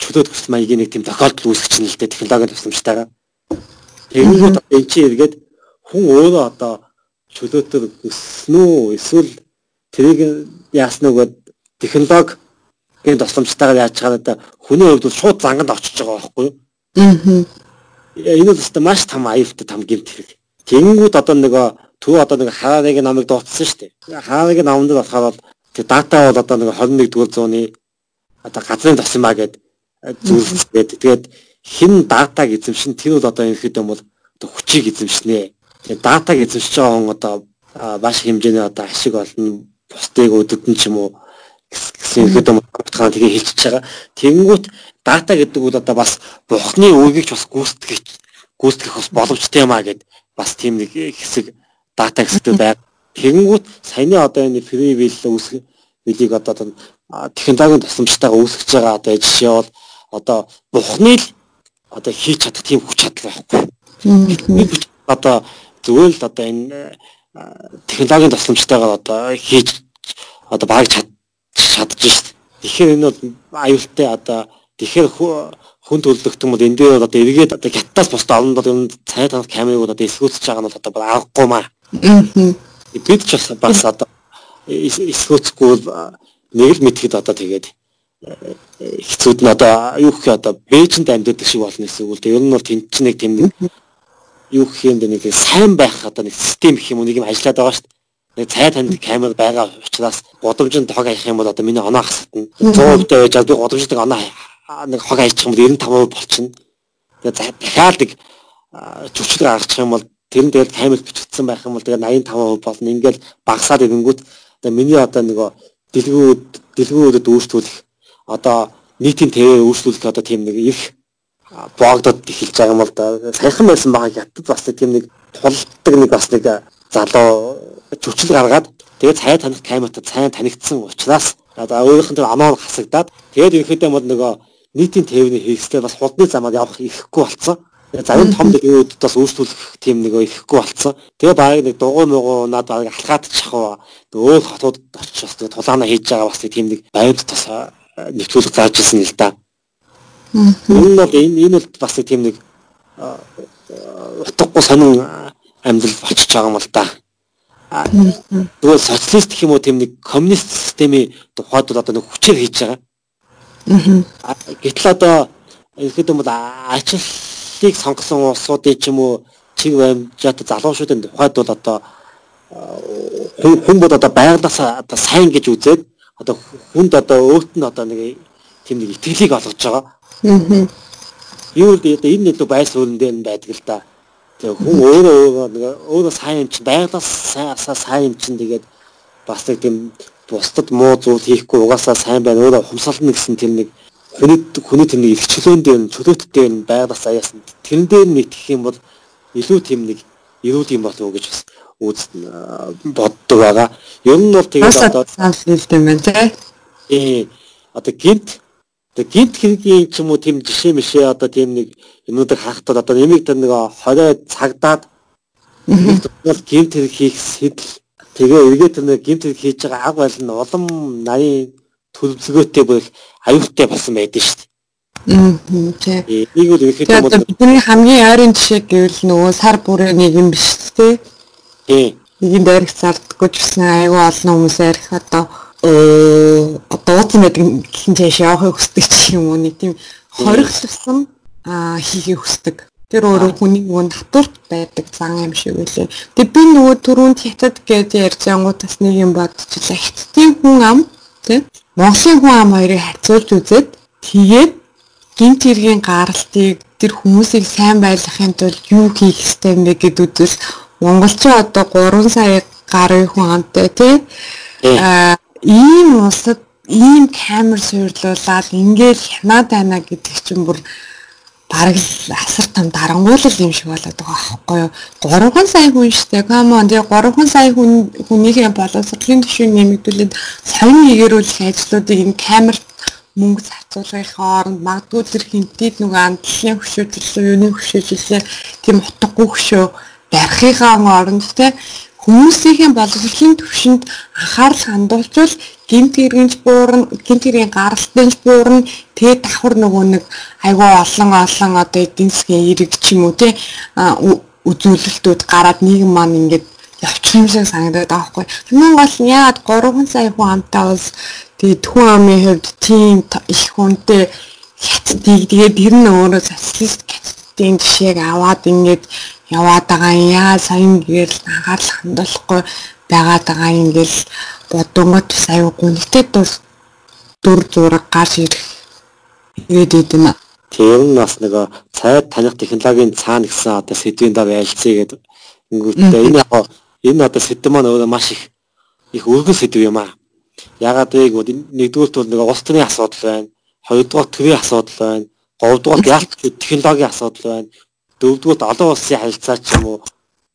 чөлөөт хүсэл маягийн нэг тийм тохиолдол үүсгэж нь л дээ технологийн тусламжтайгаар. Тэгэнгүүт эн чинь эргээд хүн өөрөө одоо чөлөөтөр өснө үү эсвэл тэрийг яасныг технологийн тусламжтайгаар яаж чагаад одоо хүний хувьд шууд занганд очиж байгаа байхгүй юу? Аа. Энэ бол өстой маш том аюултай том гэмт хэрэг. Тэнгүүд одоо нэг төв одоо нэг хаарыг намайг дууцсан шүү дээ. Хаарыг намд болохоор бол тэг дата бол одоо нэг 21 дугаар зууны одоо газрын тосмаа гэдэг зүйлсгээд тэгээд хэн датаг эзэмшин тэр бол одоо ерхэд юм бол одоо хүчийг эзэмшнэ. Тэгээд датаг эзэмшиж байгаа хүн одоо маш хэмжээний одоо ашиг олно. Бусдыг өдөрдөн ч юм уу гэсэн ерхэд юм утгаар тгийг хэлчихэж байгаа. Тэнгүүт дата гэдэг бол одоо бас бухны үргийг бас гүйцэтгэж гүйцэтгэх бас боломжтой юм а гэд бас тийм нэг хэсэг дата хэсэгтэй байг. Тэгэнгүүт саяны одоо энэ free will үүсгэх билийг одоо технологийн тусламжтайгаар үүсгэж байгаа одоо жишээ бол одоо бухны л одоо хийж чадах тийм хүч чадал байхгүй. Одоо зүгээр л одоо энэ технологийн тусламжтайгаар одоо хийж одоо баг чадчих шүү дээ. Тэгэхээр энэ бол аюултай одоо тэгэхээр хүн төлөвлөгдсөн бол энэ дээр одоо эргээд одоо хятадаас бусдад олон бол энэ цай танах камерыг одоо эсгүүцэж байгаа нь бол одоо аргагүй маа. Бид ч бас бас одоо эсгүүцэхгүй нэг л мэдхэд одоо тэгээд хэцүүд нь одоо юу гэх одоо Бээжинд амьддаг шиг болно гэсэн үг л. Ер нь бол тэнд ч нэг тийм юу гэх юм бэ нэг сайн байх одоо нэг систем гэх юм уу нэг юм ажиллаад байгаа шүү дээ. Нэг цай танд камер байгаа учраас годомжинд хог аях юм бол одоо миний оноо хасна. 100% байж би годомжинд оноо нэг хог аячих юм бол 95% болчихно. Тэгээ дахиад нэг чөчл гаргачих юм бол тэр нь тэгэл камер бичигдсэн байх юм бол тэгээ 85% болно. Ингээл багасаад ирэнгүүт одоо миний одоо нөгөө дэлгүүрүүд дэлгүүрүүдэд өөрчлөх одоо нийтийн төвөө өөрчлөлт одоо тийм нэг их боогдод эхэлж байгаа юм бол да саяхан байсан байгаа хятад бас тийм нэг тулдаг нэг бас нэг залуу чөчл гаргаад Тэгээд цай таних камерт цайн танигдсан учраас одоо өөрийнх нь оноо хасагдаад тэгээд ерөнхийдөө бол нөгөө нийтийн тээврийн хэрэгслээр бас худны замаар явах ихэхгүй болсон. Завын том дээгүүд бас өөрчлөх тийм нэг ихэхгүй болсон. Тэгээ баг нэг дугуй муугу над баг алхаад чахав өөр хотууд очиж бас тулаана хийж байгаа бас тийм нэг байвд тус нэвтрүүлэг зааж ирсэн л да. Энэ бол энэ энэ бол бас тийм нэг утгагүй сонин амьдрал болчихж байгаа юм л да. Тэгвэл социалист гэх юм уу тийм нэг коммунист системийн тухайд бол одоо нэг хүчээр хийж байгаа. Гэтэл одоо ерхэд юм бол ачлалыг сонгосон улсуудын ч юм уу чиг баримжаатай залуучуудын тухайд бол одоо хүн бол одоо байгалаас одоо сайн гэж үзээд одоо хүнд одоо өөрт нь одоо нэг тийм нэг итгэлийг олгож байгаа. Аа. Юу л одоо энэ нэг дээр нь байдаг л да. Тэгээ хүн өөрөө өөрөө нэг өөрөө сайн юм чинь байгалаас сайн сайн юм чинь тэгээд бас нэг тийм бусдад муу зүйл хийхгүй угаасаа сайн байна өөрөө хумсална гэсэн тэр нэг хүний хүний тэр нэг ихчлөөн дээр нь чөлөөттэй нь байгалаас аяасан тэрэн дээр нэгтгэх юм бол илүү тийм нэг эрүүл юм болов уу гэж бас үз боддог байгаа. Ер нь бол тэгээд одоо саналт юм байна тий. Э одоо гинт тэг гинт хэргийн ч юм уу тийм жишээ мишээ одоо тийм нэг юмнуудыг хаахтад одоо нэмийг тэр нэг 20 цагдаад бол гинт хэрэг хийх сэтэл Тэгээ эргээд тэр гимт хийж байгаа аг байл нь улам нарийн төлөвлөгөөтэй бүх аюултай болсон байдаг шүү дээ. Тийм. Нэг үл ихэд бол бидний хамгийн ойрын жишээ гэвэл нөгөө сар бүрийн нэг юм биш үү? Тийм. Нэгэнд дайрах зардаггүй ч гэсэн аюул олон хүмүүс арих одоо э одоо ууцсан байдаг гэх юм цааш явахыг хүсдэг ч юм уу нэг тийм хориглосон аа хийхийг хүсдэг. Тэр өөрөө хүний нөгөө натурт байдаг зан юм шиг үлээ. Тэгээ би нөгөө түрүүнд хятад гэж ярьж ангуудаас нэг юм бодчихлаа. Хятадын хүн ам тий Монголын хүн ам хоёрыг харьцуулж үзээд тэгээд гинт хэргийн гаралтыг тэр хүмүүсийг сайн байлгахын тулд юу хийх ёстой юм бэ гэд үзвэл монголчин одоо 3 сая гаруй хүн амтай тий аа ийм улсад ийм камер суйрлуулаад ингээл хянаа тайна гэдэг чинь бүр бараг л асар том дарангуулал юм шиг болоод байгаа байхгүй юу. 3 сая хүн штэ. Камон тэгээ 3 сая хүн хүнийхээ боловсролын түвшин нэмэгдүүлээд соён нэгэрүүлэх ажлуудыг энэ камерт мөнгө зарцуулгын хооронд магадгүй тэр хинтээд нөгөө амтлын хөшөөжлөө, юуны хөшөөжлөө тийм утгагүй хөшөө барихынхаа оронд те хүмүүсийн боловсролын түвшинд анхаарал хандуулжвал гинт гэргэнж буурна, гинт гэргийн гаралтынж буурна, тэгээ давхар нөгөө нэг айгүй олон олон одоо эдийн засгийн эрэг ч юм уу те үзүүлэлтүүд гараад нийгэм маань ингээд явчих юм шиг санагдаад байгаа хгүй. Хамгийн гол нь яагаад 3 сая хүн амтаа бас тэгээд хүн амын хувьд тийм их хүнтэй хятадыг тэгээд тэр нь өөрөө социалист хятадын жишээг аваад ингээд яваад байгаа юм яа сайн гээл анхаарал хандуулахгүй байгаад байгаа юм гээл бодонгот аюугүй нэгтэй дур дур зураг гарч ирэх ирээд идэв нэ. Тэр нь бас нөгөө цайд таних технологийн цаана гэсэн одоо сэдвийн дав ялцъя гэдэг. Ингэвтэй энэ яг энэ одоо сэдв маань өөрөө маш их их өргөн сэдв юм аа. Ягаад вэ гэвэл нэгдүгээр бол нөгөө улс төрийн асуудал байна. Хоёрдугаар төвийн асуудал байна. Гуравдугаар ялц технологийн асуудал байна дөрөвдүгээр олон улсын харилцаа ч юм уу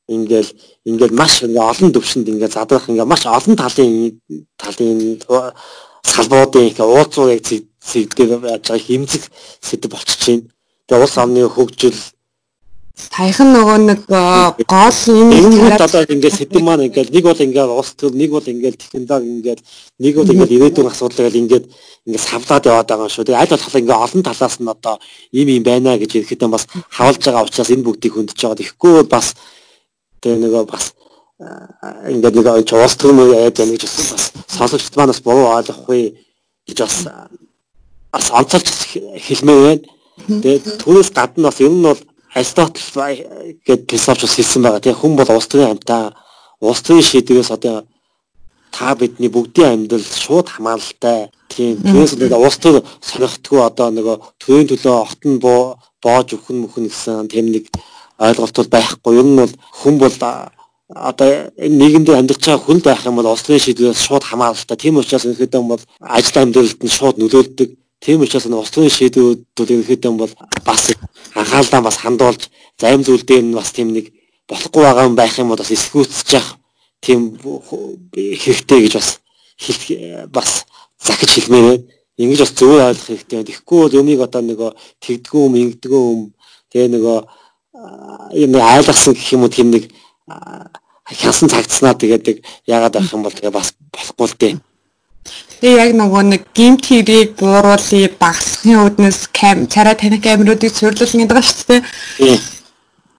ингээл ингээл маш олон төвшөнд ингээд задрах ингээд маш олон талын талын салбуудын их уулзуурыг зэгдгээр яаж хэмжих сэдв болчихж байна. Тэгээ улс орны хөгжил Саяхан нөгөө нэг гол энэ одоо ингээд сэдв маань ингээд нэг бол ингээд улс төр нэг бол ингээд технологи ингээд нэг бол ингээд ирээдүйн асуудал ингээд ингээд савлаад яваад байгаа шүү. Тэгээ аль болох ингээд олон талаас нь одоо ийм юм байна гэж ирэхэд бас хавлж байгаа учраас энэ бүгдийг хөндөж байгаа. Тэгэхгүй бас тэгээ нөгөө бас ингээд нэг улс төр мөр яаж яах гэж бас сонсогчд маань бас буруу ойлгохгүй гэж бас бас онцолж хэлмээр байна. Тэгээ түүнээс гадна бас ер нь бол Аристотл гэдэг философч хэлсэн байгаа. Тэгээ хүн бол улс төрийн амьтаа улс төрийн шийдвэрээс одоо та бидний бүгдийн амьдрал шууд хамааралтай. Тийм. Түүнээс л улс төр сонирхдгүй одоо нөгөө төрийн төлөө огтон боож өхөн мөхөн гэсэн тийм нэг ойлголт бол байхгүй. Ер нь бол хүн бол одоо энэ нийгэмд амьдарч байгаа хүн байх юм бол улс төрийн шийдвэрээс шууд хамааралтай. Тийм учраас өнөөдөр бол ажил амьдралд нь шууд нөлөөлдөг. Тийм учраас энэ улсын шийдвэрүүд ерөнхийдөө бол бас анхаалаа бас хандуулж зарим зүйл дээр нь бас тийм нэг болохгүй байгаа юм байх юм бол бас эсгүүцэж явах тийм хэрэгтэй гэж бас бас захиж хэлмээр байна. Ингэж бас зөв ойлгох хэрэгтэй байна. Тэгэхгүй бол юмыг одоо нөгөө тэгдгүү юм, ингэдгүү юм тэгээ нөгөө юм айлгсан гэх юм уу тийм нэг хянсан цагтснаа тэгээд яагаад авах юм бол тэгээ бас болохгүй л дээ. Тэгээ яг нөгөө нэг гимт хэрийг бууруулъя багсахын үүднээс кам царай таних камеруудыг суйрлуулна гэдэг шүү дээ.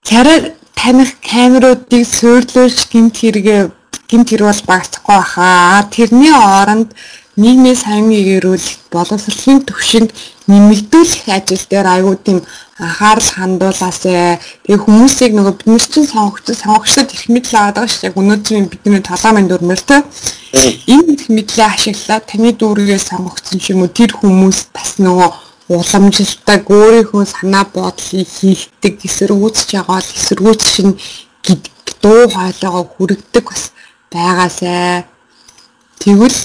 Царай таних камеруудыг суйрлуулж гимт хэрэгээ гимт хэрэг бол багсахгүй баха. Тэрний оронд нийгмийн сайн гэрүүлэх боловсролын төвшөнд нэмэгдүүлэх ажил дээр аюу тийм анхаарал хандуулаасай. Тэгээ хүмүүсийг нөгөө бид чинь сонгогч сонгогчдод их мэдл аваад байгаа шүү дээ. Өнөөдрийн бидний талаамын дүрмээр тэ. Энэ их мэдлээ ашиглаад таны дүүргээ сонгогдсон ч юм уу тэр хүмүүс бас нөгөө уламжилтаа өөрийнхөө санаа бодлыг хийлдэг, эсэргүүцэж байгаа л эсэргүүцш нь дуу хоолойгоо хүрэгдэг бас байгаасай. Тэгвэл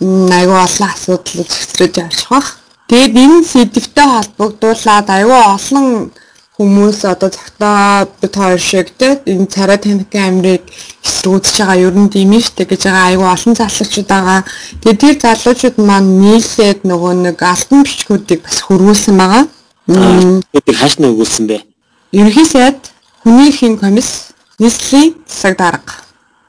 аюу олон асуудал зөксрөж явчих бах. Тэгээд энэ сэдвтэй холбогдуулаад аюу олон хүмүүс одоо цагтаа бид хоёр шиг те энэ царай танхимын амрыг эсрүүцэж байгаа ер нь штэ гэж байгаа аюу олон залуучууд байгаа. Тэгээд тэр залуучууд маань нийлээд нөгөө нэг алтан бичгүүдийг бас хөрвүүлсэн байгаа. Эдгээр хааш нь өгүүлсэн бэ? Ерөнхий сайд хүний эрхийн комисс нийслэлийн засаг дарга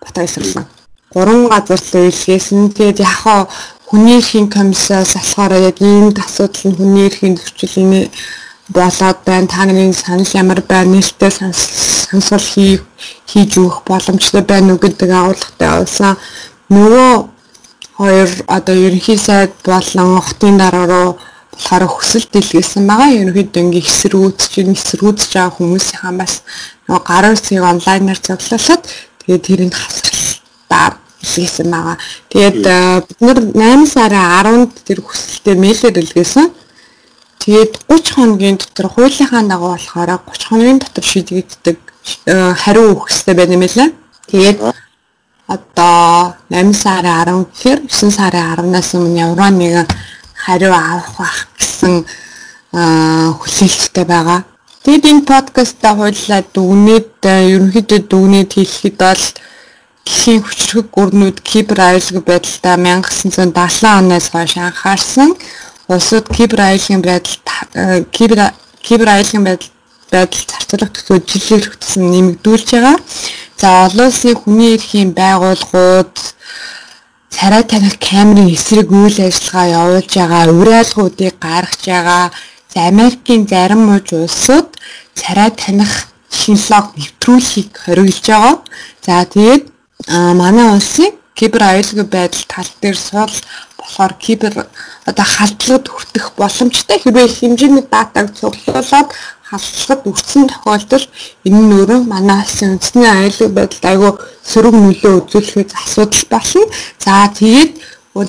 батайсарлаа гурван газар л үйлгээсэн. Тэгээд яг хаа хүний эрхийн комиссаас болохоор яг ийм асуудал нь хүний эрхийн зөрчил болоод байна. Та нарын санал ямар байна? Нээлттэй сонсол хий хийж өгөх боломжтой байна уу гэдэг агуулгатай авсан. Нөгөө хоёр одоо ерөнхий сайд болон хотын дараа руу болохоор хүсэл дэлгэсэн байгаа. Ерөнхийдөө ингээ эсэргүүцэж, эсэргүүцэж байгаа хүмүүсийнхаа бас нөгөө гар үсгийг онлайнаар цуглуулад тэгээд тэрийг хасралтаар илгээсэн байгаа. Тэгээд бид нар 8 сарын 10-нд тэр хүсэлтэд мэйлээр илгээсэн. Тэгээд 30 хоногийн дотор хуулийнхаа дагуу болохоор 30 хоногийн дотор шийдэгддэг хариу өгөх хэрэгтэй байна юм лээ. Тэгээд одоо 8 сарын 10 гэхээр 9 сарын 10-наас өмнө ямар нэгэн хариу авах байх гэсэн хүлээлттэй байгаа. Тэгэд энэ подкастта хуулиа дүгнээд ерөнхийдөө дүгнээд хэлэхэд бол Дэлхийн хүчрхэг гүрнүүд кибер аюулгүй байдалтай 1970 оноос хойш анхаарсан. Улсууд кибер аюулгүй байдал э, кибер кибер аюулгүй байдал байдал зарцуулах төсөө жилээр хөтсөн нэмэгдүүлж байгаа. За олон улсын хүний эрхийн байгууллагууд царай таних камерын эсрэг үйл ажиллагаа явуулж байгаа, уриалгуудыг гаргаж байгаа. За Америкийн зарим мужи улсууд царай таних технологи нэвтрүүлэхийг хориглож байгаа. За тэгээд а манай улсын кибер аюулгүй байдал тал дээр суул болохоор кибер одоо халдлагад хүртэх боломжтой хэрвээ хэмжээний датаг цуглуулад халдлагад өртсөн тохиолдолд энэ нь өөрөө манай улсын үндэсний аюулгүй байдалд айгүй сөрөг нөлөө үзүүлэхэд асуудал болно. За тэгээд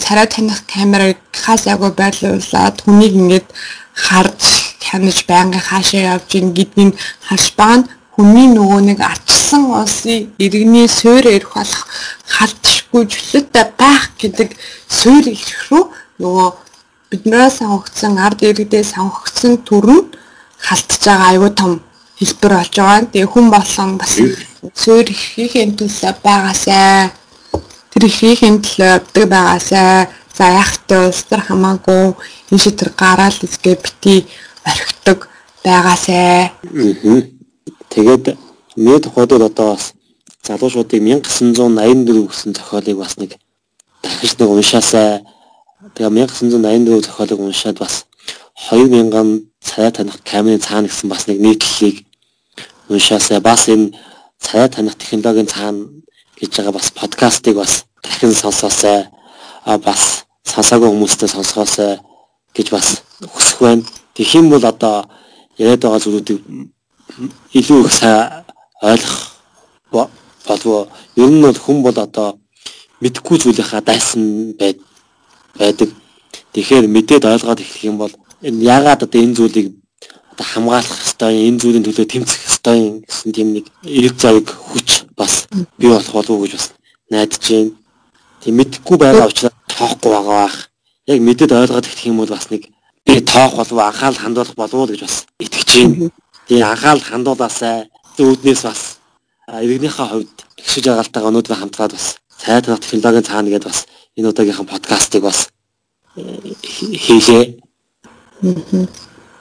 царай таних камерыг хаас айгүй байрлуулад хүнийг ингээд харж хянаж байнгын хаашаа явж ийн гэдгийг харж байгаа нь хүний нөгөө нэг арчсан улсын иргэний суурь эрх болох халдшгүй чөлөөтэй байх гэдэг суурь эрх рүү нөгөө биднээс сонгогдсон ард иргэдээ сонгогдсон төр нь халтж байгаа аюу тум хэлбэр болж байгаа. Тэгээ хүн болон бас суурь эрхийн төлөө байгаасай. Тэр эрхийн төлөө явдаг байгаасай. За яхтай улс төр хамаагүй энэ шийдвэр гараал үзгээ бити орхидог байгаасай. Аа Тэгээд мэд тухайд одоо бас залуучуудыг 1984 гэсэн зохиолыг бас нэг дахиж нэг уншаасаа. Тэгээ 1984 зохиолыг уншаад бас 2000 цай таних камерын цаана гэсэн бас нэг нийтлэлийг уншаасаа. Бас энэ цай таних технологийн цаана гэж байгаа бас подкастыг бас дахин сонсоосаа. А бас сонсоогүй хүмүүстэй сонсгоосаа гэж бас хүсэх байна. Тэгэх юм бол одоо яриад байгаа зүйлүүдийг илүү их сайн ойлгох болов ер нь бол хүн бол одоо мэдхгүй зүйлийнхаа дайсан байдаг. Тэгэхээр мэдээд ойлгоод эхлэх юм бол энэ яагаад одоо энэ зүйлийг одоо хамгаалах ёстой, энэ зүйлийн төлөө тэмцэх ёстой гэсэн тийм нэг эрг завыг хүч бас бий болох болов уу гэж бас найдаж байна. Тийм мэдхгүй байгаа учраас тоохгүй байгаа бах. Яг мэдээд ойлгоод эхлэх юм бол бас нэг би тоох болов анхаарал хандуулах болов уу гэж бас итгэж байна. Тэгээ анхаарал хандуулаасай үүднээс бас иргэнийхээ хувьд ихшиж байгальтайгаа өнөөдөр хамтраад бас цай танах технологийн цаана гэдэг бас энэ удаагийнхаа подкастыг бас хийлээ.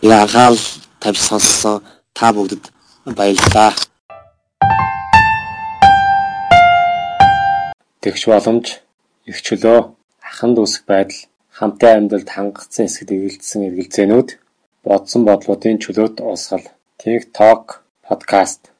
Я анхаал тавьж сонссон та бүгдэд баярлалаа. Тэгш боломж, их чөлөө, аханд үсэх байдал, хамтын амьдралд хангацсан эсэд эргэлдсэн эргэлзээнүүд, бодсон бодлуудын чөлөөт уусгал, Think Talk подкаст